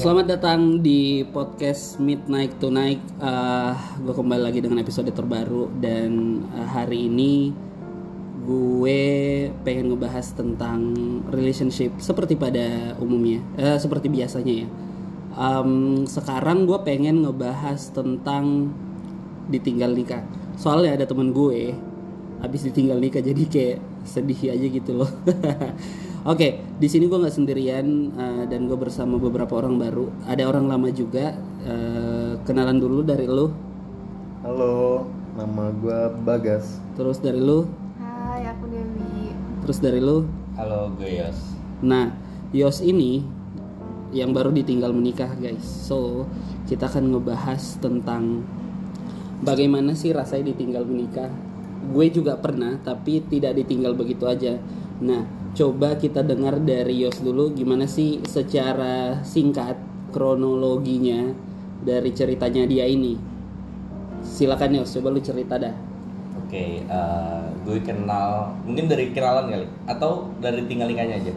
Selamat datang di podcast Midnight Tonight. Uh, gue kembali lagi dengan episode terbaru dan uh, hari ini gue pengen ngebahas tentang relationship seperti pada umumnya, uh, seperti biasanya ya. Um, sekarang gue pengen ngebahas tentang ditinggal nikah. Soalnya ada temen gue habis ditinggal nikah jadi kayak sedih aja gitu loh. Oke, di sini gue nggak sendirian uh, dan gue bersama beberapa orang baru. Ada orang lama juga. Uh, kenalan dulu dari lu. Halo, nama gue Bagas. Terus dari lu. Hai, aku Dewi. Terus dari lu. Halo, gue Yos. Nah, Yos ini yang baru ditinggal menikah, guys. So, kita akan ngebahas tentang bagaimana sih rasanya ditinggal menikah. Gue juga pernah, tapi tidak ditinggal begitu aja. Nah, coba kita dengar dari Yos dulu gimana sih secara singkat kronologinya dari ceritanya dia ini. Silakan Yos, coba lu cerita dah. Oke, okay, uh, gue kenal mungkin dari kenalan kali atau dari tinggal nikahnya aja.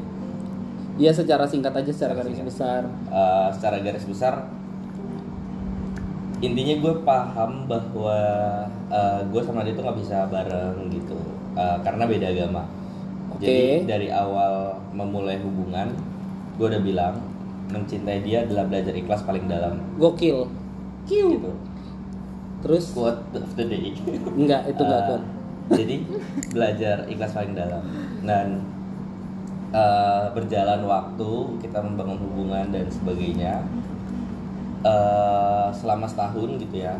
Iya secara singkat aja secara garis singkat. besar. Uh, secara garis besar intinya gue paham bahwa uh, gue sama dia tuh nggak bisa bareng gitu uh, karena beda agama. Jadi dari awal memulai hubungan, gue udah bilang mencintai dia adalah belajar ikhlas paling dalam. Gokil. Kiu. Gitu. Terus? Quote of the day. Enggak, itu enggak uh, Jadi belajar ikhlas paling dalam dan uh, berjalan waktu kita membangun hubungan dan sebagainya uh, selama setahun gitu ya.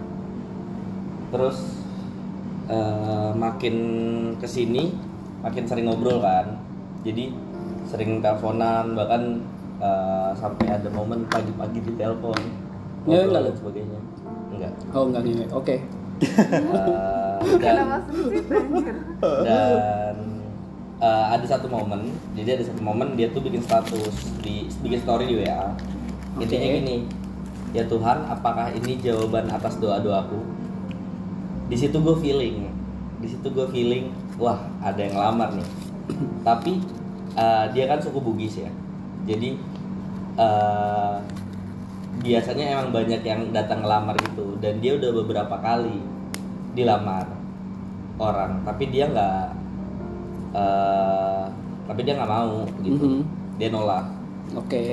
Terus uh, makin ke sini makin sering ngobrol kan. Jadi sering teleponan bahkan uh, sampai ada momen pagi-pagi di telepon ya, enggak dan sebagainya. Enggak. Oh enggak nih oke. Okay. uh, dan dan uh, ada satu momen. Jadi ada satu momen dia tuh bikin status di bikin story di WA okay. intinya gini ya Tuhan apakah ini jawaban atas doa doaku di situ gue feeling. Di situ gue feeling wah ada yang lamar nih. Tapi uh, dia kan suku Bugis ya. Jadi uh, biasanya emang banyak yang datang ngelamar gitu. Dan dia udah beberapa kali dilamar orang. Tapi dia nggak uh, tapi dia nggak mau gitu. Mm -hmm. dia nolak. Oke. Okay.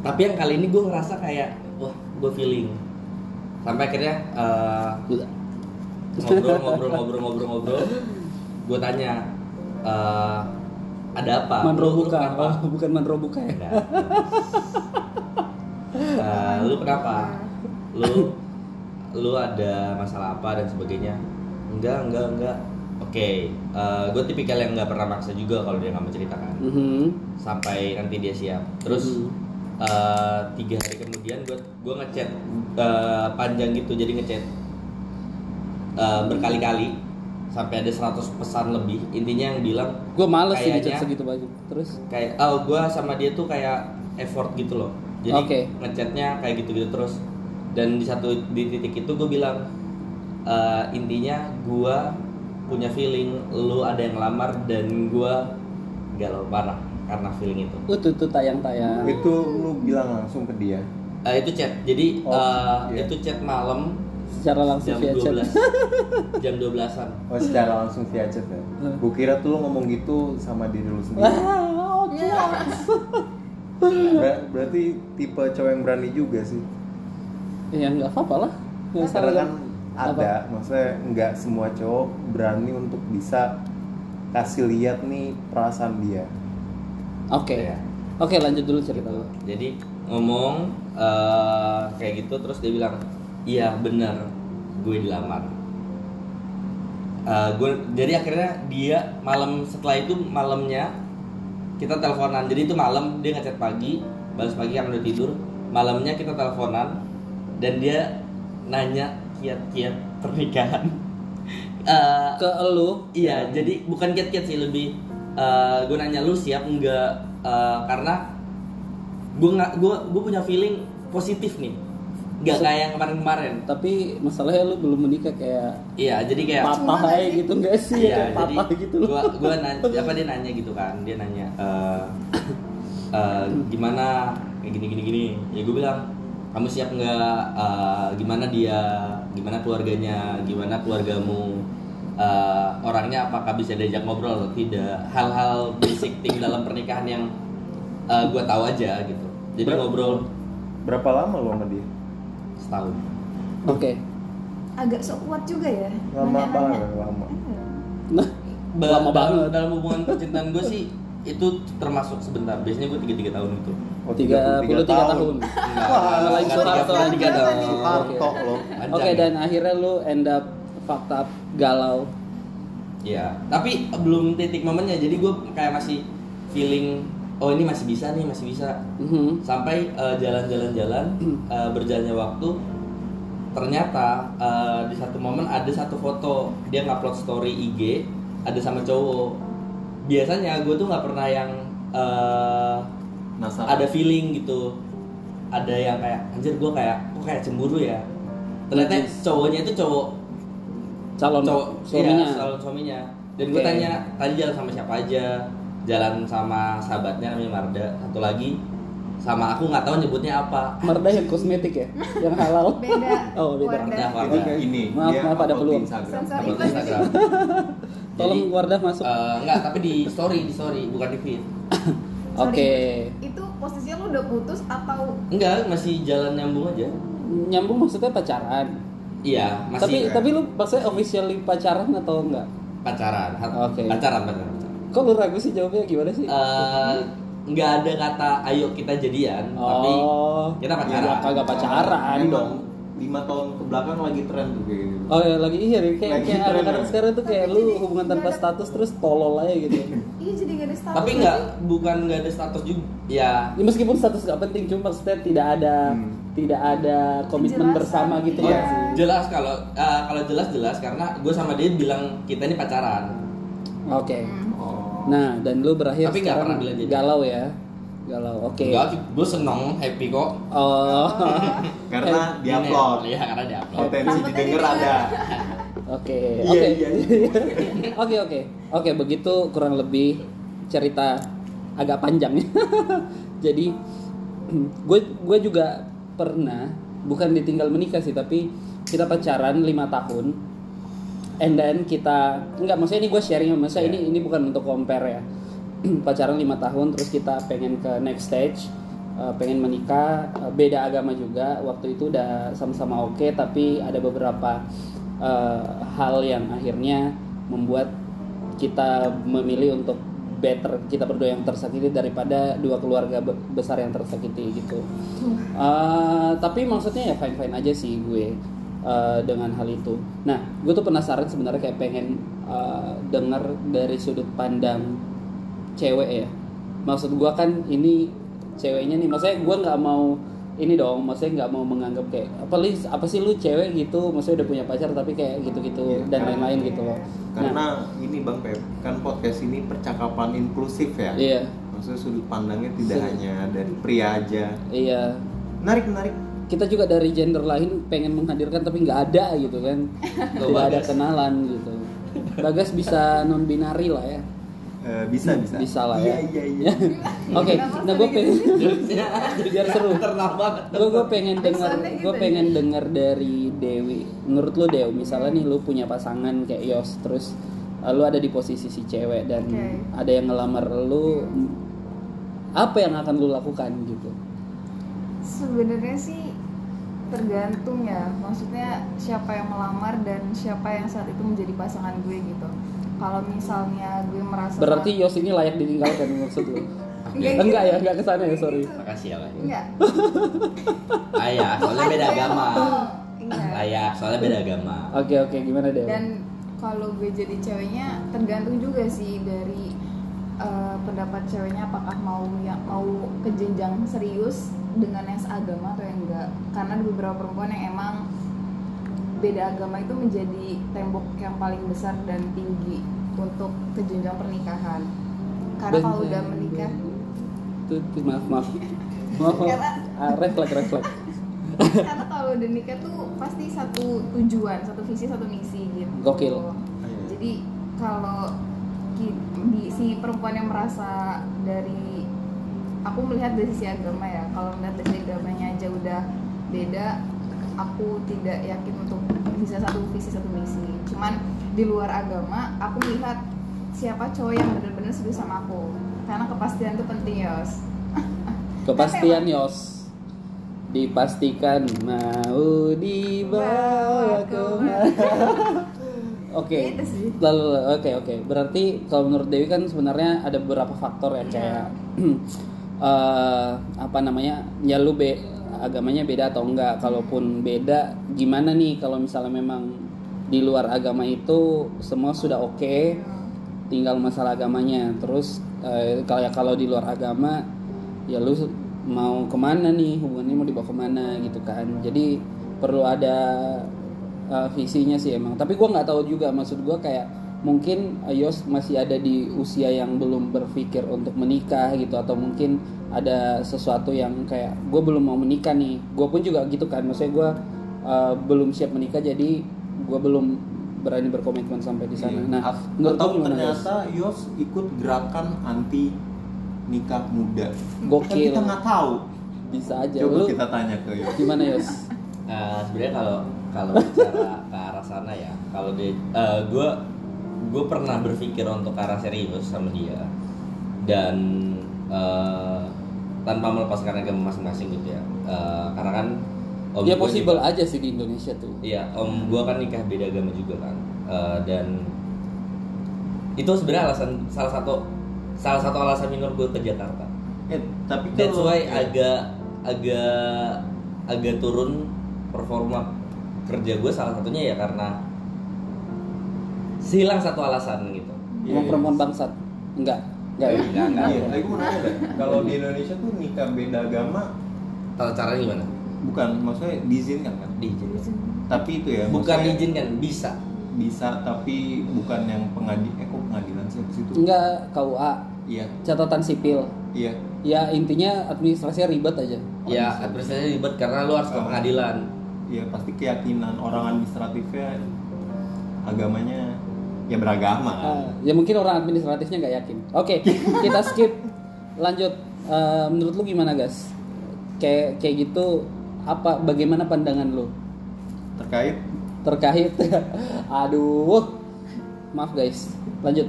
tapi yang kali ini gue ngerasa kayak wah gue feeling. Sampai akhirnya uh, ngobrol ngobrol ngobrol ngobrol ngobrol gue tanya uh, ada apa? Manro buka oh, bukan manro buka ya uh, lu kenapa? Lu lu ada masalah apa dan sebagainya? Enggak enggak enggak. Oke okay. uh, gue tipikal yang nggak pernah maksa juga kalau dia nggak menceritakan. Mm -hmm. sampai nanti dia siap. Terus mm -hmm. uh, tiga hari kemudian gue gue ngechat uh, panjang gitu jadi ngechat uh, berkali-kali sampai ada 100 pesan lebih. Intinya yang bilang gue males sih ngechat segitu banyak terus? kayak oh gue sama dia tuh kayak effort gitu loh. Jadi okay. ngechatnya kayak gitu-gitu terus. Dan di satu di titik itu gue bilang uh, intinya gue punya feeling lu ada yang lamar dan gue galau parah karena feeling itu. Itu tuh tayang-tayang. Itu lu bilang langsung ke dia? Uh, itu chat. Jadi oh, uh, iya. itu chat malam secara langsung jam via 12. chat jam 12-an oh secara langsung via chat ya hmm. gue kira tuh lo ngomong gitu sama diri lu sendiri oh, yeah. Ber berarti tipe cowok yang berani juga sih ya nggak apa-apa lah nggak karena kan ada apa? maksudnya nggak semua cowok berani untuk bisa kasih lihat nih perasaan dia oke okay. ya. oke okay, lanjut dulu cerita lo jadi ngomong uh, kayak gitu terus dia bilang iya benar gue dilamar. Uh, gue jadi akhirnya dia malam setelah itu malamnya kita teleponan. Jadi itu malam dia ngechat pagi balas pagi karena udah tidur. Malamnya kita teleponan dan dia nanya kiat-kiat pernikahan. Uh, ke lu? iya ya. jadi bukan kiat-kiat sih lebih uh, gue nanya lu siap enggak uh, karena gue nggak gue gue punya feeling positif nih Gak kayak yang kemarin-kemarin. Tapi masalahnya lu belum menikah kayak Iya, jadi kayak papa gitu enggak sih? Iya, kayak papa gitu loh. Gua gua nanya apa dia nanya gitu kan. Dia nanya uh, uh, gimana kayak gini gini gini ya gue bilang kamu siap nggak Eh, gimana dia gimana keluarganya gimana keluargamu Eh, orangnya apakah bisa diajak ngobrol atau tidak hal-hal basic thing dalam pernikahan yang gue tahu aja gitu jadi Ber- ngobrol Berapa lama lo sama dia? Setahun Oke. Agak sok kuat juga ya. Lama banget, lama. Nah, lama dalam, banget. dalam hubungan percintaan gue sih itu termasuk sebentar biasanya gue tiga tiga tahun itu Oh, 33 tahun. Enggak, lain enggak Soeharto. tiga, tiga. Soeharto lo. Oke, ya. dan akhirnya lu end up fucked up, galau. Iya, tapi belum titik momennya. Jadi gue kayak masih feeling, oh ini masih bisa nih, masih bisa. Mhm. Sampai eh, jalan-jalan-jalan, eh, berjalannya waktu, ternyata eh, di satu momen ada satu foto dia ngupload story IG, ada sama cowok. Biasanya gue tuh nggak pernah yang eh, Penasaran. ada feeling gitu, ada yang kayak anjir gue kayak kok kayak cemburu ya. Ternyata cowoknya itu cowok Calon cowok suaminya. iya, calon suaminya dan gue Oke. tanya tadi jalan sama siapa aja jalan sama sahabatnya namanya Marda satu lagi sama aku nggak tahu nyebutnya apa Marda yang kosmetik ya, yang halal. Beda. Oh, beda. Wardah. Wardah, Jadi kayak ini. Maaf, dia maaf, ada peluang. Instagram. Upload Instagram Tolong Wardah masuk. eh, enggak tapi di story di story bukan di feed Oke. Itu posisinya lu udah putus atau enggak masih jalan nyambung aja Nyambung maksudnya pacaran. iya masih tapi tapi lu maksudnya officially pacaran atau enggak? pacaran Oke. pacaran pacaran, pacaran. Kok lu ragu sih jawabnya gimana sih? Eh, nggak ada kata ayo kita jadian tapi oh. kita pacaran Ya, kagak pacaran Emang dong. lima tahun ke belakang lagi tren tuh kayak gitu. Oh ya lagi iya kayak Lagi kayak tren anak-anak ya. sekarang tuh kayak Tapi lu hubungan tanpa nggak ada- status terus tolol aja gitu. Iya jadi gak ada status tapi nggak bukan nggak ada status juga ya Ya, meskipun status gak penting cuma maksudnya tidak ada Hmm. tidak ada komitmen Kejelasan. bersama gitu Iya. ya sih. jelas kalau eh, kalau jelas jelas karena gue sama dia bilang kita ini pacaran Oke. Hmm. Nah, dan lu berakhir Tapi nggak sekarang pernah bilang jadi. galau ya. Galau. Oke. enggak gue seneng happy kok Oh. Karena Eh, diupload. iya karena diupload Potensi Takutnya didengar ada. Oke. Iya, Oke. iya, Oke, oke. Oke, begitu kurang lebih cerita agak panjang ya. Jadi gue gue juga pernah bukan ditinggal menikah sih, tapi kita pacaran lima tahun. And then kita enggak maksudnya ini gue sharing masa Iya. ini ini bukan untuk compare ya. pacaran lima tahun terus kita pengen ke next stage uh, pengen menikah uh, beda agama juga waktu itu udah sama-sama oke tapi ada beberapa uh, hal yang akhirnya membuat kita memilih untuk better kita berdua yang tersakiti daripada dua keluarga be- besar yang tersakiti gitu Uh, tapi maksudnya ya fine fine aja sih gue uh, dengan hal itu. Nah gue tuh penasaran sebenarnya kayak pengen uh, dengar dari sudut pandang cewek ya. Maksud gua kan ini ceweknya nih maksudnya gua nggak mau ini dong maksudnya nggak mau menganggap kayak apa li- apa sih lu cewek gitu? Maksudnya udah punya pacar tapi kayak gitu-gitu Iya, dan lain-lain gitu loh. Karena nah, ini Bang Pep, kan podcast ini percakapan inklusif ya. iya. Maksudnya sudut pandangnya tidak Sudut- hanya dari pria aja. iya. Menarik, menarik. Kita juga dari gender lain pengen menghadirkan tapi nggak ada gitu kan. Tidak ada kenalan gitu. Bagas bisa non binari lah ya. Eh, bisa, bisa. Bisa lah Iya, ya. iya, iya. oke nah gue pengen biar seru. Gue gue pengen dengar gitu gue ya. pengen dengar dari Dewi. Menurut lu Dew misalnya nih lu punya pasangan kayak Yos terus uh, lu ada di posisi si cewek dan ada yang ngelamar lu apa yang akan lu lakukan gitu? Sebenarnya sih tergantung ya. Maksudnya siapa yang melamar dan siapa yang saat itu menjadi pasangan gue gitu. Kalau misalnya gue merasa berarti Yos ini layak ditinggalkan maksud lu Enggak gitu. enggak ya enggak ke sana ya sorry makasih ya lah Enggak. ayah soalnya beda agama ngomong. Iya. ayah soalnya beda agama oke oke gimana Dew Dan kalau gue jadi ceweknya tergantung juga sih dari eh, pendapat ceweknya apakah mau yang mau ke jenjang serius dengan yang seagama atau yang enggak. Karena ada beberapa perempuan yang emang beda agama itu menjadi tembok yang paling besar dan tinggi untuk ke jenjang pernikahan. Karena Ben- kalau udah menikah tuh, tuh, maaf maaf maaf, maaf. Karena- Ah, refleks refleks karena kalau udah nikah tuh pasti satu tujuan, satu visi, satu misi gitu. Gokil. Jadi kalau di- si perempuan yang merasa dari aku melihat dari sisi agama ya. Kalau melihat dari agamanya aja udah beda aku tidak yakin untuk bisa satu visi satu misi. Cuman di luar agama aku melihat siapa cowok yang benar-benar serius sama aku. Karena kepastian itu penting yos. Kepastian Yos? Dipastikan mau dibawa ke Oke. Itu sih. Lalu oke oke. Berarti kalau menurut Dewi kan sebenarnya ada beberapa faktor ya kayak eh, apa namanya? Ya lu be agamanya beda atau enggak? Kalaupun beda gimana nih kalau misalnya memang di luar agama itu semua sudah oke, tinggal masalah agamanya. Terus kalau ya kalau di luar agama ya lu mau ke mana nih hubungannya mau dibawa ke mana gitu kan. Jadi perlu ada uh, visinya sih emang. Tapi gue nggak tahu juga maksud gue kayak mungkin uh, Yos masih ada di usia yang belum berpikir untuk menikah gitu atau mungkin ada sesuatu yang kayak gue belum mau menikah nih. Gue pun juga gitu kan maksudnya gue uh, belum siap menikah jadi gue belum berani berkomitmen sampai di sana. Iya. nah menurut atau gimana, Yos? ternyata Yos ikut gerakan anti nikah muda. Gokil. kan kita nggak tahu. Bisa aja. Coba lu kita tanya ke Yos gimana Yos Eh, sebenarnya kalau kalau bicara ke arah sana ya kalau dia gue gue pernah berpikir untuk ke arah serius sama dia. Dan eh, tanpa melepaskan agama masing-masing gitu ya. Eh, karena kan om ya possible juga- aja sih di Indonesia tuh. Iya, om gua kan nikah beda agama juga kan, Eh, dan itu sebenarnya alasan salah satu salah satu alasan minor gue ke Jakarta. eh, tapi That's kalau why ya, agak agak agak turun performa kerja gue salah satunya ya karena hilang satu alasan gitu. Iya, Emang iya. perempuan bangsat enggak enggak ya? Enggak, enggak. Iya, tapi gue mau nanya deh, kalau di Indonesia tuh nikah beda agama Tata caranya gimana? bukan maksudnya diizinkan kan? Diizinkan. Tapi itu ya, Bukan diizinkan, bisa. bisa tapi bukan yang pengadilan eh kok pengadilan sih ke situ? enggak KUA Iya, catatan sipil iya. ya intinya administrasinya ribet aja Ya, administrasinya ribet karena lu harus ke pengadilan. Iya, pasti keyakinan orang administratifnya agamanya ya beragama. Ah, ya mungkin orang administratifnya nggak yakin. Oke kita skip. Lanjut Eh, menurut lu gimana guys kayak kayak gitu apa bagaimana pandangan lu? Terkait? Terkait? Aduh. Maaf guys. Lanjut.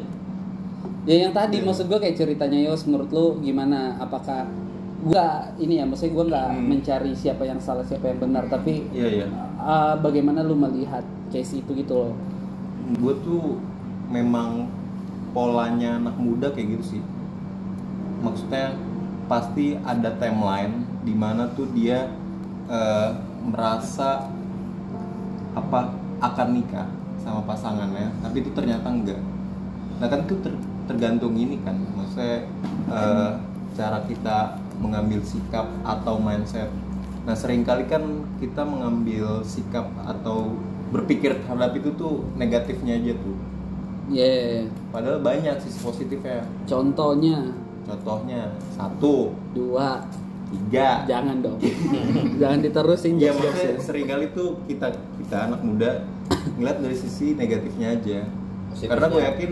Ya yang tadi Iya. maksud gue kayak ceritanya Yos menurut lu gimana? Apakah gua ini ya maksudnya gue nggak Hmm. mencari siapa yang salah siapa yang benar tapi Iya, iya. uh, bagaimana lu melihat case itu gitu loh gue tuh memang polanya anak muda kayak gitu sih maksudnya pasti ada timeline di mana tuh dia eh, merasa apa akan nikah sama pasangannya tapi itu ternyata enggak nah kan itu ter- tergantung ini kan maksudnya eh, cara kita mengambil sikap atau mindset. Nah sering kali kan kita mengambil sikap atau berpikir terhadap itu tuh negatifnya aja tuh. Ya padahal banyak sisi positifnya. Contohnya? Contohnya satu. Dua. Tiga. Jangan dong. Jangan diterusin ya jokes maksudnya sering kali tuh kita kita anak muda ngeliat dari sisi negatifnya aja. Positifnya. karena gue yakin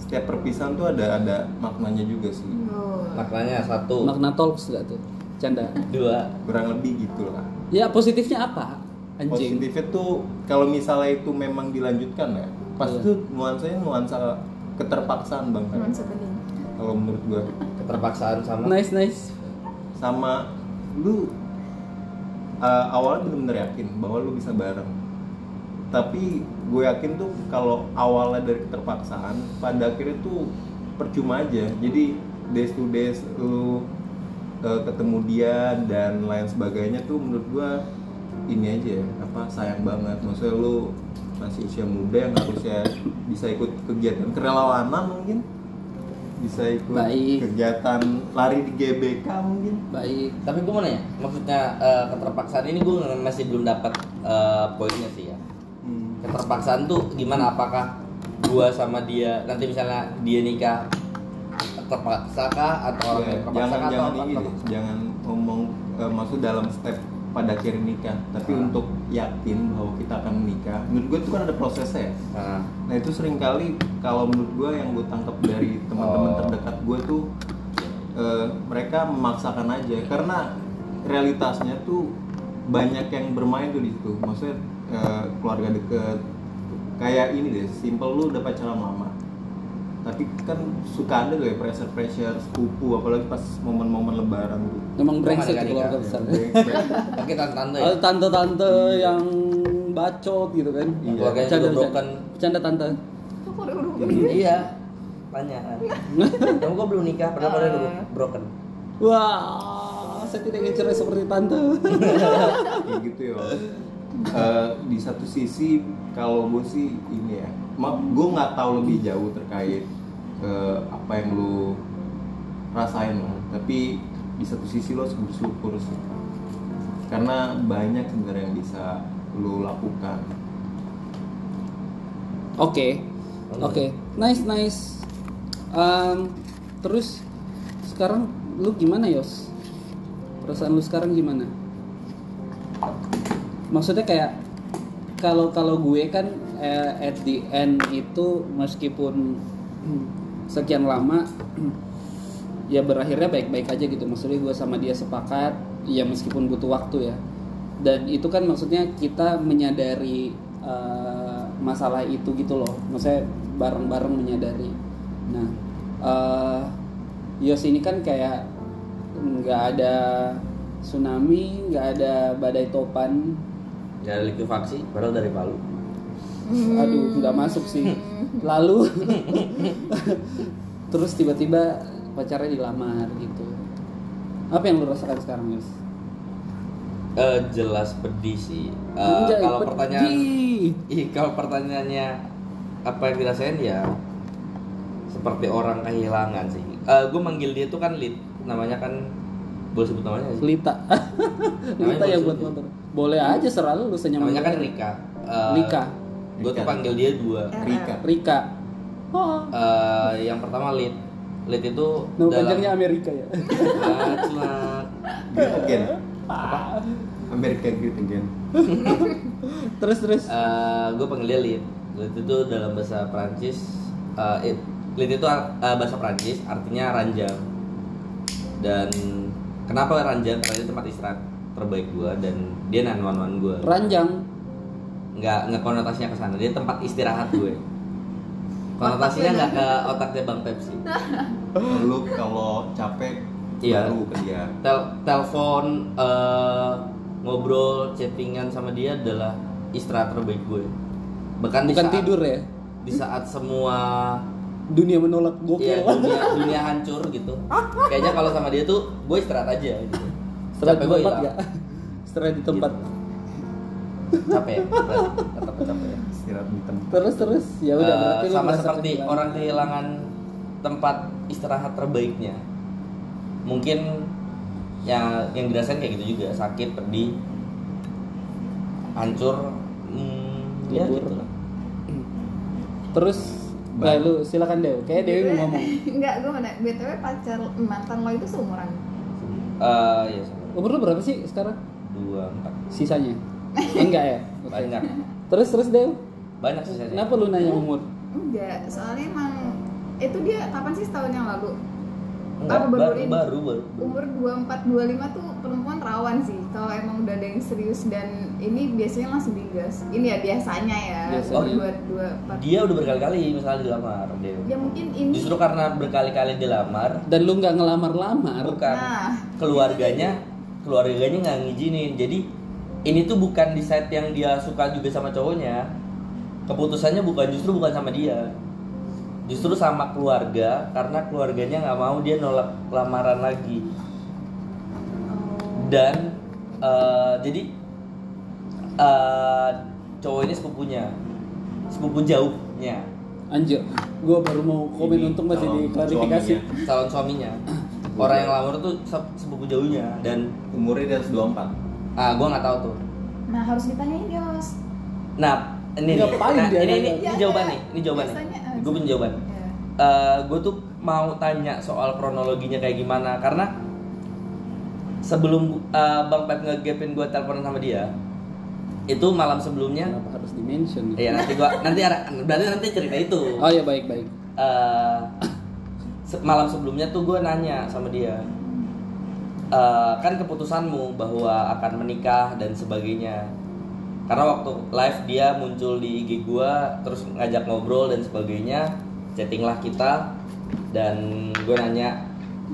setiap perpisahan tuh ada ada maknanya juga sih. Oh. Maknanya satu, makna talks gak tuh? Canda. Dua, kurang lebih gitu lah. Ya positifnya apa anjing? Positifnya tuh kalau misalnya itu memang dilanjutkan ya pasti Iya. tuh nuansanya nuansa keterpaksaan bang. Nuansa bening. kalau menurut gue keterpaksaan sama? Nice nice. Sama lu uh, awalnya bener-bener yakin bahwa lu bisa bareng tapi gue yakin tuh kalau awalnya dari keterpaksaan pada akhirnya tuh percuma aja. Jadi days to days lu uh, ketemu dia dan lain sebagainya tuh menurut gue ini aja apa sayang banget. Maksudnya lu masih usia muda yang harusnya bisa ikut kegiatan. Kerelawanan mungkin? Bisa ikut Baik. kegiatan lari di GBK mungkin? Baik. Tapi gue mau nanya, maksudnya eh, keterpaksaan ini gue masih belum dapat eh, poinnya sih ya. Hmm. Keterpaksaan tuh gimana? Apakah gua sama dia nanti misalnya dia nikah terpaksa kah atau orang Ya, yang terpaksa jangan atau jangan apa? ini deh, jangan ngomong eh, maksud dalam step pada akhir nikah tapi Ah. untuk yakin bahwa kita akan menikah menurut gue itu kan ada prosesnya ya Nah, nah itu sering kali kalau menurut gue yang gue tangkap dari teman-teman Oh. terdekat gue tuh eh, mereka memaksakan aja karena realitasnya tuh banyak yang bermain tuh di situ maksudnya eh, keluarga deket kayak ini deh simple lu udah pacaran lama tapi kan suka ada tuh ya pressure pressure sepupu apalagi pas momen-momen lebaran gitu Emang brengsek tuh keluarga besar. pakai tante-tante ya Oh, tante-tante yang bacot gitu kan. Iya. Keluarganya Bercanda, juga broken. bercanda. Bercanda tante. Udah iya tanya kamu kok belum nikah padahal pada udah broken Wah, saya tidak ingin cerai seperti tante. kayak gitu ya Eh, di satu sisi kalau gue sih ini ya gue nggak tahu lebih jauh terkait eh, apa yang lu rasain lah tapi di satu sisi lo bersyukur sih karena banyak sebenarnya yang bisa lu lakukan Oke, oke, nice nice. Em, terus sekarang lu gimana Yos? Perasaan lu sekarang gimana? Maksudnya kayak kalau kalau gue kan eh, at the end itu meskipun sekian lama ya berakhirnya baik-baik aja gitu. Maksudnya gue sama dia sepakat ya meskipun butuh waktu ya. Dan itu kan maksudnya kita menyadari eh, masalah itu gitu loh. Maksudnya bareng-bareng menyadari. Nah, eh Yos ini kan kayak nggak ada tsunami, nggak ada badai topan, dari likuifaksi padahal dari Palu. Aduh nggak masuk sih. Lalu. Terus tiba-tiba pacarnya dilamar gitu. Apa yang lu rasakan sekarang Yus? Eh, jelas pedih sih. Eh, Anjay, kalau pedih. pertanyaan ih kalau pertanyaannya apa yang dirasain ya seperti orang kehilangan sih. Gue manggil dia tuh kan Lid namanya kan boleh sebut namanya sih? Lita. Lita yang buat motor boleh aja selalu lu senyaman namanya kan. Rika. Eh, Rika. gue tuh panggil dia dua. Rika. Rika. Oh. Eh, yang pertama Lid. Lid itu nama dalam panjangnya Amerika ya? Ah, celak. Great again. Amerika Great again. Terus terus. Gue panggil dia Lid. Lid itu dalam bahasa Prancis eh, it- Lid itu eh, bahasa Prancis artinya ranjang. Dan kenapa ranjang? Karena itu tempat istirahat terbaik gue dan dia nan gue ranjang. Nggak nggak konotasinya ke sana. Dia tempat istirahat gue. Konotasinya nggak ke otaknya bang Pepsi. Lu kalau capek Iya. baru ke dia. Tel telepon eh, ngobrol chattingan sama dia adalah istirahat terbaik gue. Bahkan di bukan saat, tidur ya? di saat semua dunia menolak ya, gokil dunia dunia hancur gitu. Kayaknya kalau sama dia tuh gue istirahat aja gitu istirahat di tempat ya istirahat di tempat. Capek berarti tetap capek istirahat di tempat. Terus terus. Ya udah Eh, berarti sama seperti kehilangan. orang kehilangan tempat istirahat terbaiknya. Mungkin yang yang dirasain kayak gitu juga. Sakit pedih hancur hmm, ya Libur. gitu lah terus nah, lu silakan Dew. Kayak Dewi mau ngomong. Enggak, gue mana BTW pacar mantan lo itu seumuran? Eh, ya sama umur lu berapa sih sekarang dua empat sisanya enggak ya Oke. banyak terus terus Dew banyak sisanya kenapa lu nanya umur Enggak, soalnya emang itu dia kapan sih setahun yang lalu? Enggak, baru baru, ini? baru baru Umur 24 25 tuh perempuan rawan sih. Kalau emang udah ada yang serius dan ini biasanya langsung digas. Ini ya biasanya ya. Biasanya. Umur 2 dia udah berkali-kali misalnya dilamar dia Ya mungkin ini justru karena berkali-kali dilamar dan lu nggak ngelamar-lamar bukan Nah. keluarganya keluarganya nggak ngizinin. Jadi ini tuh bukan di side yang dia suka juga sama cowoknya. Keputusannya bukan justru bukan sama dia. Justru sama keluarga karena keluarganya nggak mau dia nolak lamaran lagi. Dan eh, jadi eh, cowok ini sepupunya. Sepupu jauhnya. Anjir gua baru mau komen Ini untuk masih diklarifikasi. calon suaminya orang yang lamar tuh sep- sepupu jauhnya dan umurnya di atas 24 ah gua nggak tahu tuh Nah, harus ditanyain Yos. Nah, ini nih. Nah, dia ini, ini, ini Ya, jawaban ya. nih. Ini jawaban nih. Eh, Gue punya jawaban. Ya. gue tuh mau tanya soal kronologinya kayak gimana karena sebelum eh, Bang Pep ngegapin gue teleponan sama dia itu malam sebelumnya kenapa harus di mention ya nanti gua nanti ada berarti nanti cerita itu oh ya baik baik Eh, malam sebelumnya tuh gue nanya sama dia "Eh, kan keputusanmu bahwa akan menikah dan sebagainya. Karena waktu live dia muncul di IG gue terus ngajak ngobrol dan sebagainya chattinglah kita dan gue nanya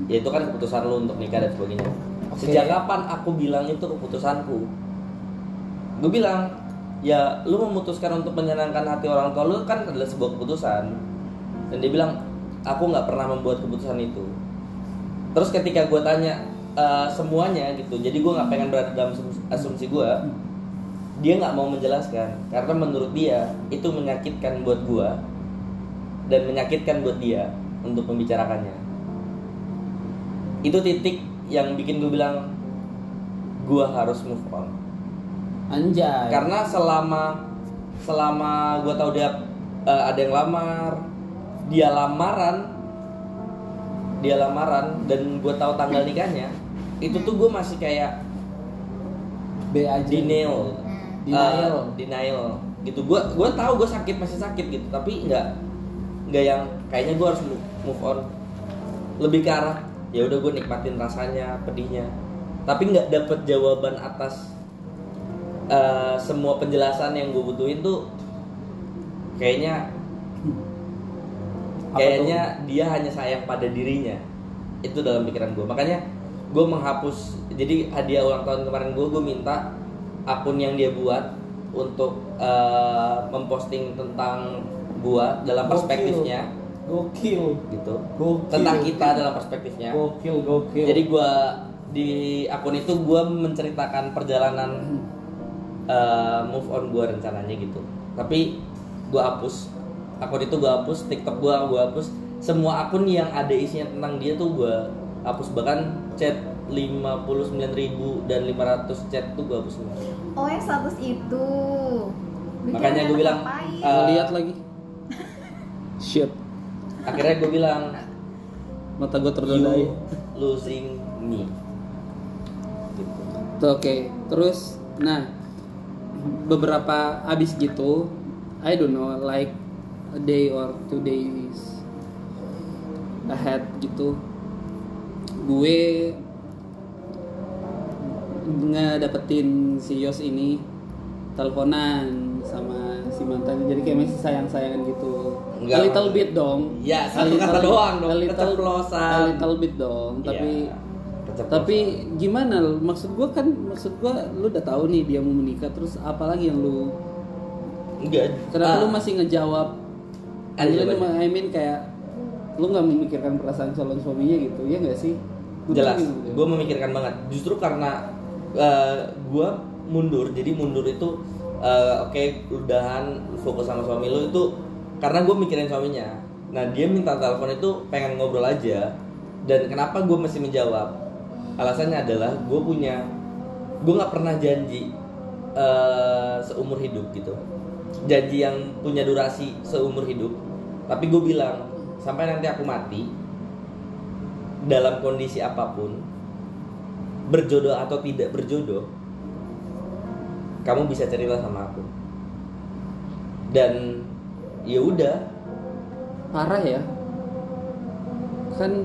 ya itu kan keputusan lu untuk nikah dan sebagainya. Oke. sejak kapan aku bilang itu keputusanku? Gue bilang ya lu memutuskan untuk menyenangkan hati orang tua lu kan adalah sebuah keputusan. Dan dia bilang aku nggak pernah membuat keputusan itu. Terus ketika gue tanya eh, semuanya gitu jadi gue nggak pengen berada dalam asum- asumsi gue dia nggak mau menjelaskan. Karena menurut dia itu menyakitkan buat gue dan menyakitkan buat dia untuk membicarakannya. Itu titik yang bikin gue bilang gue harus move on. Anjay. karena selama selama gue tahu dia eh, ada yang lamar dia lamaran. Dia lamaran dan gue tahu tanggal nikahnya itu tuh gue masih kayak B aja. denial. Hmm. Denial. Eh, denial. Gitu. Gue gue tahu gue sakit masih sakit gitu. Tapi nggak nggak yang kayaknya gue harus move, on. Lebih ke arah ya udah gue nikmatin rasanya pedihnya. Tapi nggak dapet jawaban atas eh, semua penjelasan yang gue butuhin tuh kayaknya kayaknya dia hanya sayang pada dirinya. Itu dalam pikiran gue makanya gue menghapus jadi hadiah ulang tahun kemarin gue gue minta akun yang dia buat untuk eh, memposting tentang gue dalam perspektifnya. Gokil. gitu. Gokil. tentang kita dalam perspektifnya. Gokil, gokil. jadi gue di akun itu gue menceritakan perjalanan eh, move on gue rencananya gitu. Tapi gue hapus akun itu gue hapus tiktok gue gue hapus semua akun yang ada isinya tentang dia tuh gue hapus bahkan chat 59.000 dan 500 chat tuh gue hapus semua Oh yang status itu. Makanya gua bilang, ngapain? eh, lihat lagi. Shit. akhirnya gue bilang Mata gue terdodai. you losing me gitu. Oke, terus nah beberapa abis gitu, I don't know like a day or two days ahead gitu, gue ngedapetin si Yos ini teleponan sama si mantan jadi kayak masih sayang sayangan gitu. Enggak. a little bit dong. Ya, satu little- kata doang dong, a little, a little bit dong tapi Iya, keceplosan. tapi gimana? Maksud gua kan maksud gua lu udah tahu nih dia mau menikah terus apalagi yang lu enggak. Kenapa Ah, lu masih ngejawab Ada Anjir, jawabannya. I mean kayak lu nggak memikirkan perasaan calon suaminya gitu ya nggak sih? Gua jelas. gitu. gue memikirkan banget. Justru karena gue mundur jadi mundur itu eh, oke udahan lu fokus sama suami lu itu karena gue mikirin suaminya. Nah dia minta telepon itu pengen ngobrol aja dan kenapa gue mesti menjawab? Alasannya adalah gue punya gue nggak pernah janji eh, seumur hidup gitu. Janji yang punya durasi seumur hidup tapi gue bilang sampai nanti aku mati dalam kondisi apa pun berjodoh atau tidak berjodoh kamu bisa cerita sama aku dan ya udah parah ya kan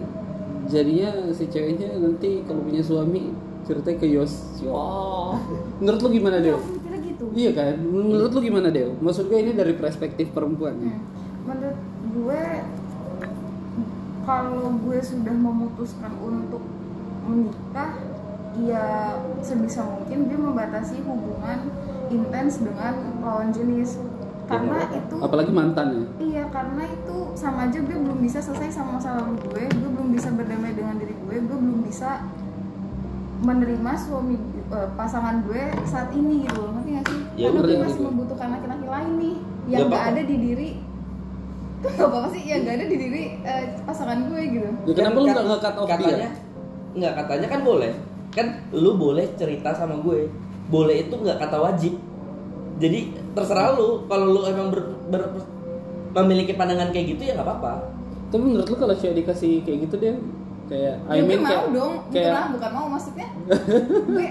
jadinya si ceweknya nanti kalau punya suami ceritanya ke Yos wah menurut lu gimana Iya, Del? mikirnya gitu. iya kan menurut lu gimana Del? maksud gue ini dari perspektif perempuan ya? Hmm. Menurut gue kalau gue sudah memutuskan untuk menikah, ya sebisa mungkin gue membatasi hubungan intens dengan lawan jenis. Karena Iya, itu apalagi mantan ya Iya karena itu sama aja gue belum bisa selesai sama masa lalu gue Gue belum bisa berdamai dengan diri gue Gue belum bisa menerima suami eh, pasangan gue saat ini gitu loh Ngerti gak sih? Ya, karena gue masih membutuhkan laki-laki lain nih Yang Gak gak ada di diri Gak apa-apa sih, yang gak ada di diri eh, pasangan gue gitu. Ya kenapa lu nggak nge-cut off katanya dia nggak katanya kan boleh. Kan lu boleh cerita sama gue. Boleh itu nggak kata wajib. Jadi terserah lu. Kalau lu emang ber, ber- memiliki pandangan kayak gitu ya nggak apa-apa. Tapi menurut lu kalau cewek dikasih kayak gitu dia kayak I Ya gue mean mau kayak dong, kayak bukan, bukan mau maksudnya. Gue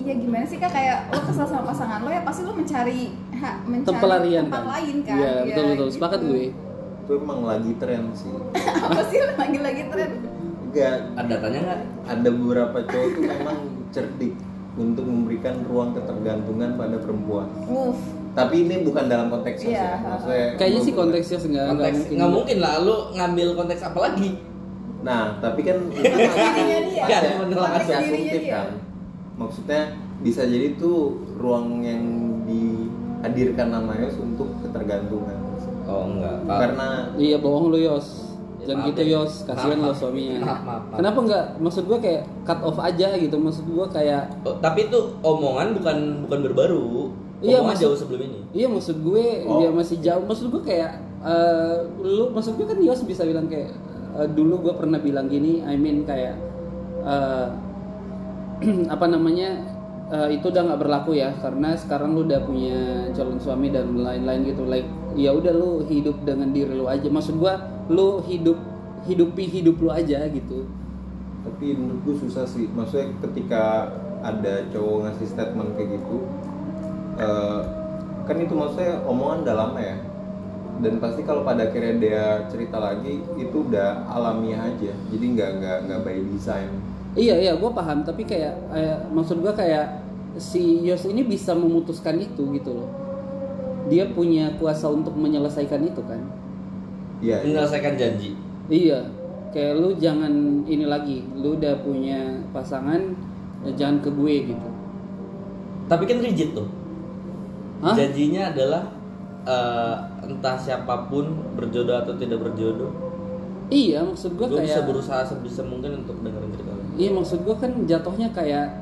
Iya gimana sih kak? Kayak lo kesel sama pasangan lo ya pasti lo mencari ha, mencari pelarian tempat kan? lain kan? Iya Ya, betul. Betul gitu. sepakat gue itu emang lagi tren sih apa sih lagi-lagi tren enggak Ada datanya nggak? ada beberapa cowok tuh memang cerdik untuk memberikan ruang ketergantungan pada perempuan move tapi ini bukan dalam konteks ya maksudnya Kayaknya sih konteksnya enggak enggak Konteks mungkin. nggak mungkin lah. Lu ngambil konteks apa lagi? nah tapi kan itu langsung. dirinya asumtif dia kan maksudnya bisa jadi tuh ruang yang dihadirkan nama Yos untuk ketergantungan enggak. Pak. karena Iya bohong lu Yos. Ya, Jangan maaf gitu deh. Yos, kasihan lo suaminya. Maaf, maaf, maaf. Kenapa enggak? Maksud gua kayak cut off aja gitu. Maksud gua kayak Oh, tapi itu omongan bukan bukan berbaru. Iya, maksud- jauh sebelum ini. Iya maksud gue Oh. dia masih jauh. Maksud gue kayak eh, lu maksud gue kan Yos bisa bilang kayak eh, dulu gue pernah bilang gini. I mean kayak eh, apa namanya eh, itu udah nggak berlaku ya karena sekarang lu udah punya calon suami dan lain-lain gitu. Like ya udah lu hidup dengan diri lu aja. Maksud gue lu hidup hidupi hidup lu aja gitu. tapi menurut gue susah sih maksudnya ketika ada cowok ngasih statement kayak gitu eh, kan itu maksudnya omongan dalamnya ya dan pasti kalau pada akhirnya dia cerita lagi itu udah alamiah aja jadi nggak nggak nggak by design Iya iya gue paham tapi kayak eh, maksud gue kayak si Yos ini bisa memutuskan itu gitu loh. Dia punya kuasa untuk menyelesaikan itu kan. Iya. Menyelesaikan janji. Iya. Kayak lu jangan ini lagi. Lu udah punya pasangan ya jangan ke gue gitu. Tapi kan rigid tuh. Hah? Janjinya adalah eh, entah siapa pun berjodoh atau tidak berjodoh. Iya maksud gue Gue bisa kayak berusaha sebisa mungkin untuk dengerin cerita. Iya maksud gue kan jatuhnya kayak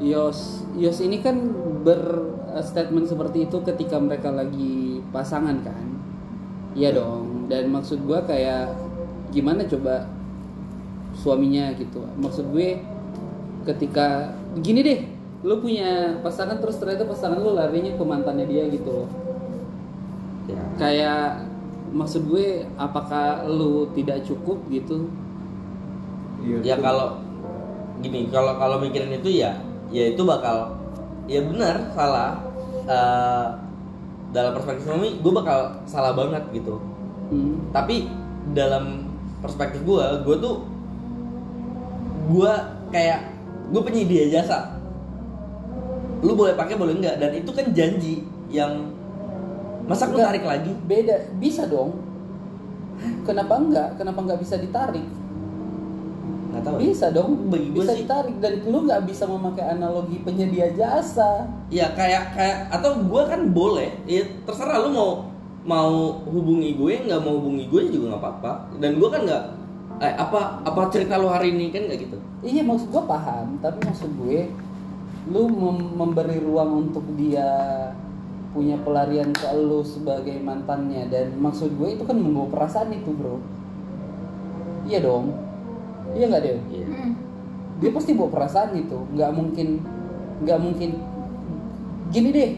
Yos Yos ini kan berstatement seperti itu ketika mereka lagi pasangan kan? Iya dong dan maksud gue kayak gimana coba suaminya gitu? Maksud gue ketika gini deh lu punya pasangan terus ternyata pasangan lu larinya ke mantannya dia gitu. Ya. kayak maksud gue apakah lu tidak cukup gitu? Iya, ya itu- kalau gini kalau kalau mikirin itu ya ya itu bakal ya benar salah. Eh, dalam perspektif suami gue bakal salah banget gitu. Hmm. tapi dalam perspektif gue gue tuh gue kayak gue penyedia jasa. Lu boleh pakai boleh enggak? Dan itu kan janji yang masa lu Enggak. tarik lagi? Beda. Bisa dong. Kenapa enggak? Kenapa enggak bisa ditarik nggak tahu ya. bisa dong. Bagi bisa sih- ditarik dan lu nggak bisa memakai analogi penyedia jasa. Ya kayak kayak atau gue kan boleh. Ya terserah lu mau mau hubungi gue nggak mau hubungi gue juga nggak apa-apa. Dan gue kan nggak eh apa apa cerita lu hari ini kan nggak gitu? Iya maksud gue paham. Tapi maksud gue lu mem- memberi ruang untuk dia punya pelarian ke lu sebagai mantannya. Dan maksud gue itu kan membawa perasaan itu bro. Iya dong iya nggak deh iya. Hmm. dia pasti bawa perasaan itu nggak mungkin nggak mungkin. Gini deh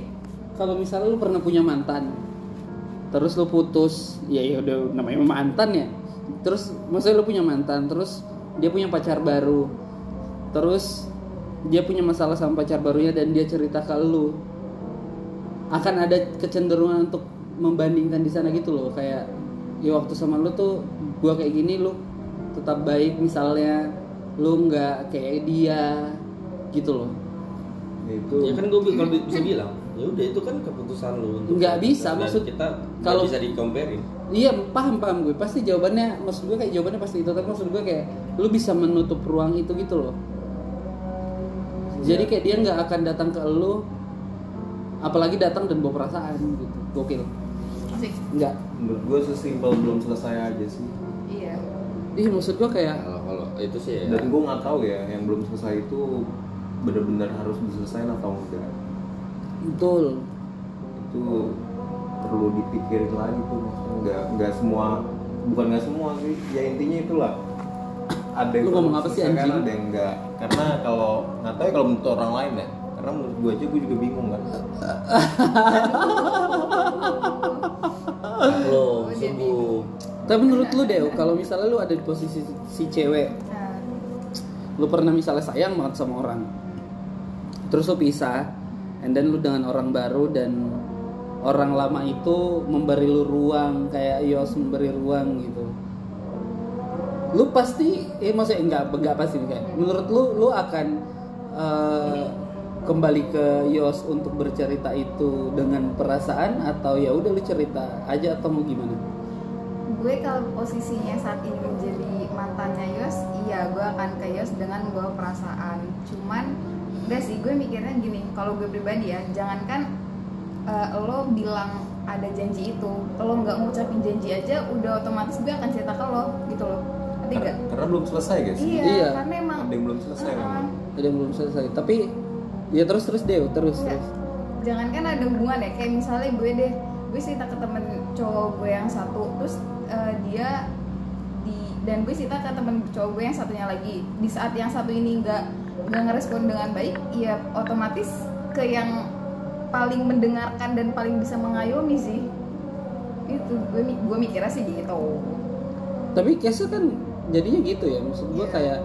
kalau misalnya lu pernah punya mantan terus lu putus ya ya udah namanya mantan ya. Terus maksudnya lu punya mantan terus dia punya pacar baru. Terus dia punya masalah sama pacar barunya dan dia cerita ke lu. Akan ada kecenderungan untuk membandingkan di sana gitu loh. Kayak ya waktu sama lu tuh gua kayak gini lu tetap baik misalnya lu nggak kayak dia gitu loh. Ya, itu ya kan gue kalau bisa bilang ya udah itu kan keputusan lu untuk Nggak bisa, dan maksud- kita kalau- bisa dikomparin iya paham paham gue pasti jawabannya maksud gue kayak jawabannya pasti itu tapi maksud gue kayak lu bisa menutup ruang itu gitu loh. Jadi kayak dia nggak akan datang ke lu apalagi datang dan bawa perasaan gitu. Gokil. Asik. nggak. Menurut gue sesimpel belum selesai aja sih. Iya. Ih maksud gue kayak kalau kalau itu sih ya. Dan gue nggak tahu ya yang belum selesai itu benar-benar harus diselesaikan atau enggak. Betul. Itu perlu dipikirin lagi tuh maksudnya. Nggak nggak semua bukan nggak semua sih. Ya intinya itulah. Ada yang Lu ngomong apa sih, diselesaikan, anjing? ada yang enggak karena kalau nggak tahu ya kalau menurut orang lain ya. Karena menurut gue aja gue juga bingung kan. Lo Oh, sungguh tapi menurut lu deh kalau misalnya lu ada di posisi si cewek lu pernah misalnya sayang banget sama orang terus lu pisah and then lu dengan orang baru dan orang lama itu memberi lu ruang kayak Yos memberi ruang gitu. Lu pasti eh maksudnya enggak enggak pasti kayak menurut lu lu akan eh, kembali ke Yos untuk bercerita itu dengan perasaan atau ya udah lu cerita aja atau mau gimana gue kalau posisinya saat ini menjadi mantannya Yos iya gue akan ke Yos dengan bawa perasaan. Cuman enggak sih gue mikirnya gini kalau gue pribadi ya jangankan eh, lo bilang ada janji itu kalau nggak ngucapin janji aja udah otomatis gue akan cerita ke lo gitu loh. Karena, nggak? karena belum selesai guys. Iya, Iya. karena emang ada yang belum selesai memang. Ada yang belum selesai. Tapi ya terus terus deh terus Enggak. terus. Jangankan ada hubungan ya kayak misalnya gue deh gue cerita ke temen cowok gue yang satu terus eh, dia di dan gue cerita ke temen cowok gue yang satunya lagi. Di saat yang satu ini nggak nggak ngerespon dengan baik ya otomatis ke yang paling mendengarkan dan paling bisa mengayomi sih. Itu gue gue mikirnya sih gitu. Tapi case kan jadinya gitu ya maksud gua Iya. kayak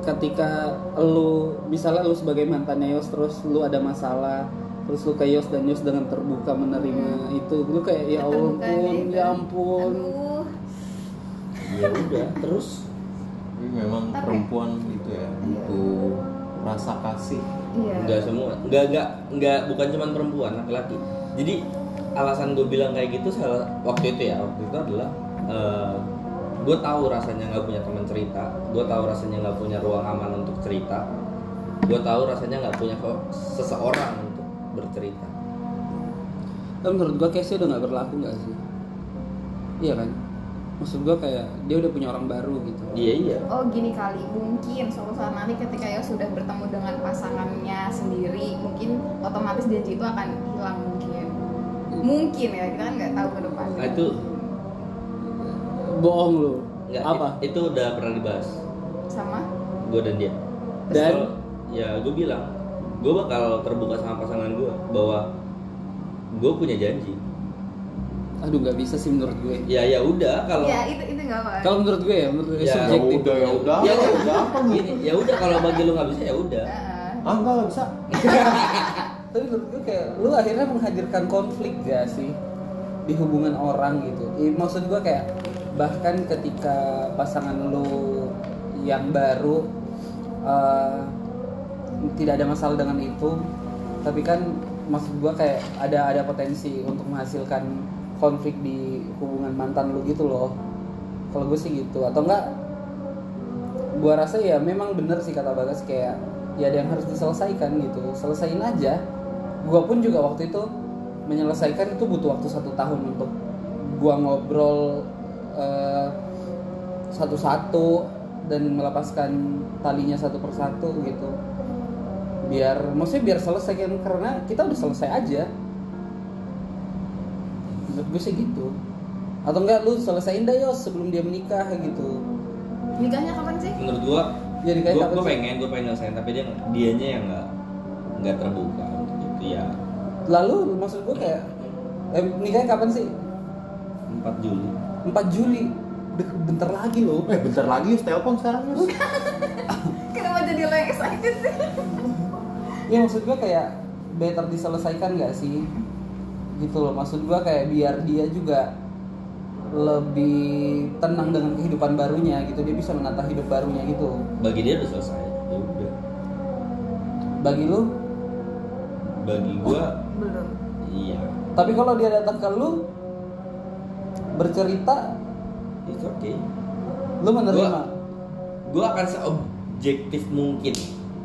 ketika lu misalnya lu sebagai mantannya Yos terus lu ada masalah terus lu ke Yos dan Yos dengan terbuka menerima itu. Lu kayak ya ampun ya ampun. Aduh. ya udah terus? Tapi memang Tapi- perempuan itu ya butuh rasa kasih. Iya. Enggak semua, enggak enggak enggak bukan cuma perempuan, laki-laki. Jadi alasan gue bilang kayak gitu salah waktu itu ya waktu itu adalah gue tahu rasanya nggak punya teman cerita, gue tahu rasanya nggak punya ruang aman untuk cerita, gue tahu rasanya nggak punya kok seseorang bercerita. tapi menurut gua case udah nggak berlaku nggak sih iya kan maksud gua kayak dia udah punya orang baru gitu Iya iya. Oh gini kali, mungkin suatu saat nanti ketika ya sudah bertemu dengan pasangannya sendiri, mungkin otomatis janji itu akan hilang mungkin. Mungkin ya, kita kan nggak tahu ke depan. Nah itu bohong lu enggak apa itu udah pernah dibahas Sama? gue dan dia. Dan? Ya gue bilang gue bakal terbuka sama pasangan gue bahwa gue punya janji. aduh nggak bisa sih menurut gue Ya ya udah kalau Ya itu itu nggak apa. kalau menurut gue ya menurut gue Ya, ya udah ya udah ya, ya udah apa lu Gini, ya udah kalau bagi lu nggak bisa ya udah. Heeh. ah enggak nggak bisa tapi menurut gue kayak lu akhirnya menghadirkan konflik gak sih di hubungan orang gitu I- maksud gue kayak bahkan ketika pasangan lu yang baru eh, tidak ada masalah dengan itu. Tapi kan maksud gue kayak ada ada potensi untuk menghasilkan konflik di hubungan mantan lu gitu loh. Kalau gue sih gitu. Atau enggak gua rasa ya memang bener sih kata Bagas kayak ya ada yang harus diselesaikan gitu. Selesain aja. Gua pun juga waktu itu menyelesaikan itu butuh waktu satu tahun untuk gua ngobrol eh, satu-satu dan melepaskan talinya satu persatu gitu biar maksudnya biar selesai kan karena kita udah selesai aja. Menurut gue sih gitu. Atau enggak lu selesaiin dah yos sebelum dia menikah gitu. Nikahnya kapan sih? Menurut gua ya kapan sih? pengen gue pengen nyelesain tapi dia dianya yang nggak nggak terbuka untuk itu ya. Lalu maksud gue kayak eh, nikahnya kapan sih? 4 Juli. 4 Juli. Udah bentar lagi loh. Eh bentar lagi yus telepon sekarang yus Kenapa jadi lo yang excited sih? Ya maksud gue kayak better diselesaikan gak sih? Gitu loh maksud gue kayak biar dia juga lebih tenang dengan kehidupan barunya gitu. Dia bisa menata hidup barunya gitu. Bagi dia udah selesai ya udah. Bagi lu? Bagi gua Belum. iya. Tapi kalau dia datang ke lu bercerita itu oke lu menerima? Gua- gua akan seobjektif mungkin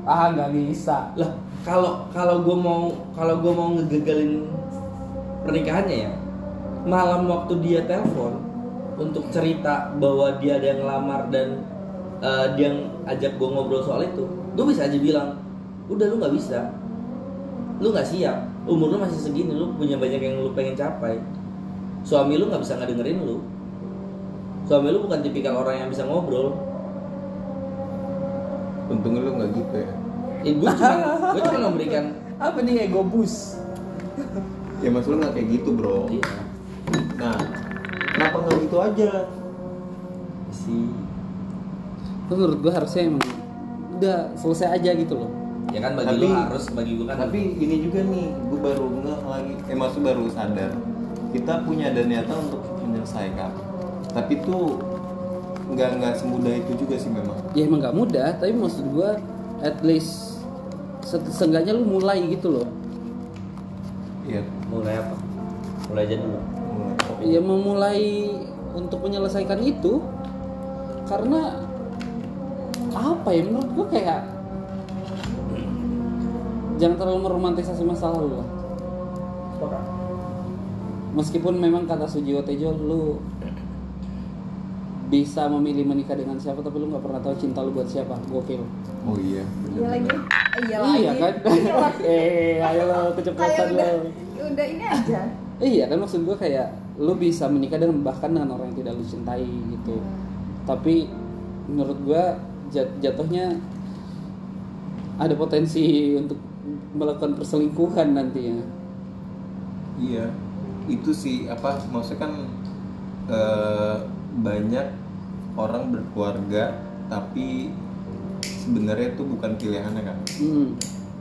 ah nggak bisa. Lah kalau kalau gue mau kalau gue mau ngegagalin pernikahannya ya malam waktu dia telepon untuk cerita bahwa dia ada yang ngelamar dan eh, dia yang ajak gue ngobrol soal itu gue bisa aja bilang udah lu nggak bisa. Lu nggak siap. Umur lu masih segini lu punya banyak yang lu pengen capai. Suami lu nggak bisa ngedengerin lu. Suami lu bukan tipikal orang yang bisa ngobrol untungnya lu nggak gitu ya. Eh, gue cuma gue cuma memberikan apa nih ego boost? Ya mas lu nggak kayak gitu bro. Iya. Nah kenapa nggak gitu aja? Sih menurut gue harusnya emang udah selesai aja gitu loh. Ya kan bagi Tapi- lu harus bagi gue kan tapi ini juga nih gue baru ngeh lagi eh maksud baru sadar. Kita punya ada niatan untuk menyelesaikan. Tapi tuh nggak nggak semudah itu juga sih memang. Ya emang nggak mudah tapi maksud gua at least se- seenggaknya lu mulai gitu loh. Iya. Mulai apa? Mulai aja dulu. Mulai. ya memulai untuk menyelesaikan itu karena apa ya menurut gua kayak jangan terlalu meromantisasi masa lalu lah. Meskipun memang kata Sujiwo Tejo lu bisa memilih menikah dengan siapa tapi lu nggak pernah tahu cinta lu buat siapa. Gokil. Oh iya iya lagi. Iya lagi. Iya kan? Eh ayo lo udah, lo. udah ini aja. Iya kan maksud gua kayak lu bisa menikah dengan bahkan dengan orang yang tidak lu cintai gitu. Tapi menurut gua jat- jatuhnya ada potensi untuk melakukan perselingkuhan nantinya. Iya, itu sih apa maksudnya kan eh, banyak orang berkeluarga tapi sebenarnya itu bukan pilihannya kan. hmm.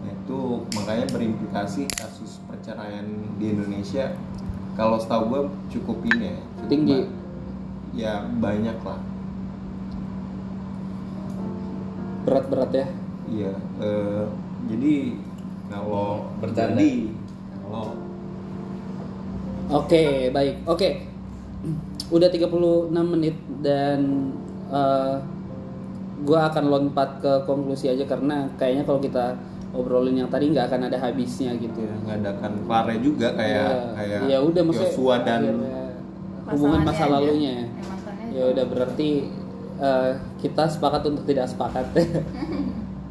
Nah, itu makanya berimplikasi kasus perceraian di Indonesia kalau setahu gue cukup ini ya. cukup Tinggi. ba- Ya banyak lah. berat-berat ya Iya. eh, jadi kalau Bercanda. jadi kalau Oke, baik. Oke. Udah 36 menit dan eh, gua akan lompat ke konklusi aja karena kayaknya kalau kita obrolin yang tadi nggak akan ada habisnya gitu. ya nggak ada kan Klare juga kayak Ya, kayak ya udah maksudnya Joshua dan ya, hubungan masa lalunya. Ya, Ya udah berarti eh, kita sepakat untuk tidak sepakat.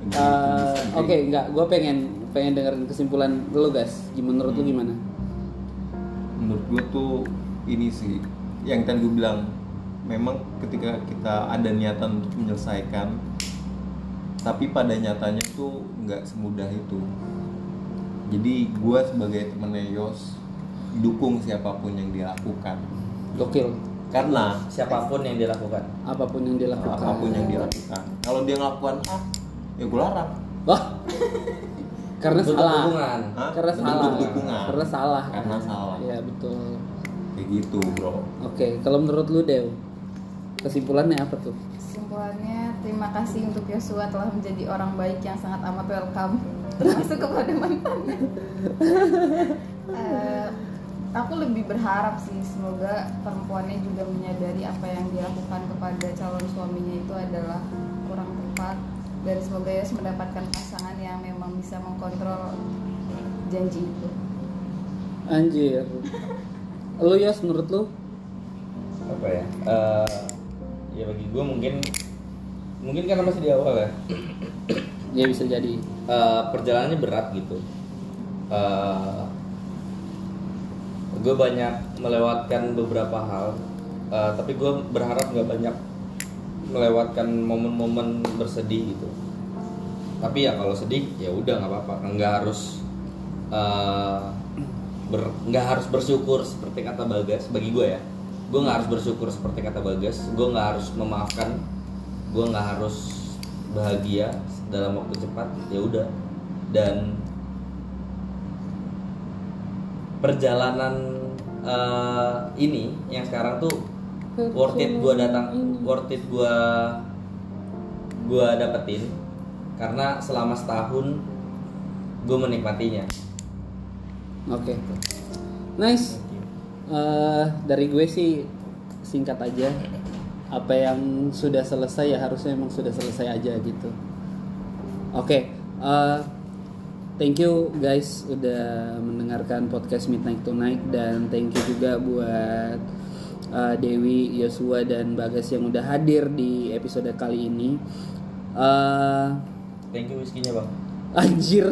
Eh, Oke, nggak. Gue pengen pengen dengerin kesimpulan lu guys. Gimana menurut lu gimana? menurut gue tuh ini sih yang tadi gue bilang memang ketika kita ada niatan untuk menyelesaikan tapi pada nyatanya tuh nggak semudah itu jadi gue sebagai temennya Yos dukung siapa pun yang dia lakukan Gokil. karena siapa pun yang dilakukan Apa pun yang dilakukan. apa pun yang dia lakukan kalau dia ngelakuan A ya gue larang Wah. Karena Bentuk salah. dukungan. Hah? Karena Bentuk salah. dukungan. Karena salah. Karena salah. Iya betul. Kayak gitu bro Oke, kalau menurut lu Dew, kesimpulannya apa tuh? Kesimpulannya, terima kasih untuk Yosua telah menjadi orang baik yang sangat amat welcome termasuk kepada mantannya. Eh, aku lebih berharap sih semoga perempuannya juga menyadari apa yang dilakukan kepada calon suaminya itu adalah kurang tepat dan semoga Yos mendapatkan pasangan yang memang bisa mengkontrol janji itu. Anjir. lu Yos menurut lu? apa ya? Eh, ya bagi gue mungkin mungkin karena masih di awal ya. Ya bisa jadi. Eh, perjalanannya berat gitu. Gue banyak melewatkan beberapa hal. Eh, tapi gue berharap nggak banyak melewatkan momen-momen bersedih gitu. Tapi ya kalau sedih ya udah nggak apa-apa. Nggak harus eh, ber- nggak harus bersyukur seperti kata bagas bagi gue ya. Gue nggak harus bersyukur seperti kata bagas. Gue nggak harus memaafkan. Gue nggak harus bahagia dalam waktu cepat. Ya udah. Dan perjalanan eh, ini yang sekarang tuh worth it gue datang worth it gue gue dapetin. Karena selama setahun gue menikmatinya Oke. Nice. Eh, dari gue sih singkat aja. Apa yang sudah selesai ya harusnya emang sudah selesai aja gitu. Oke. eh, thank you guys udah mendengarkan podcast Midnight Tonight dan thank you juga buat eh, Dewi, Yosua dan Bagas yang udah hadir di episode kali ini. Eh, thank you whiskey-nya bang anjir.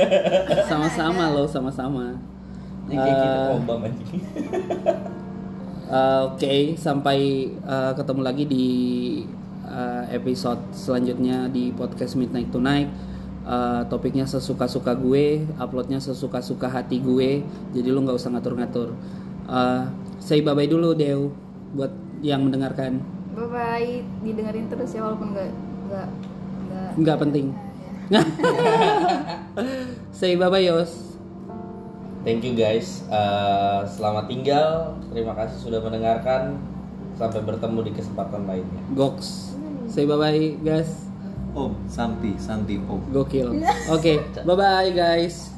sama-sama loh, sama-sama. ini kayak kita kobam anjing Uh, Oke, sampai uh, ketemu lagi di uh, episode selanjutnya di podcast Midnight Tonight. Uh, topiknya sesuka-suka gue, uploadnya sesuka-suka hati gue. Jadi lu nggak usah ngatur-ngatur. Uh, say bye bye dulu Dew buat yang mendengarkan. Bye bye, didengerin terus ya walaupun nggak nggak nggak Nggak penting. Say bye bye Yos. Thank you guys. Eh, selamat tinggal. Terima kasih sudah mendengarkan. Sampai bertemu di kesempatan lainnya. Goks. Say bye bye guys. Om Santi Santi Om Gokil. Oke, bye bye guys.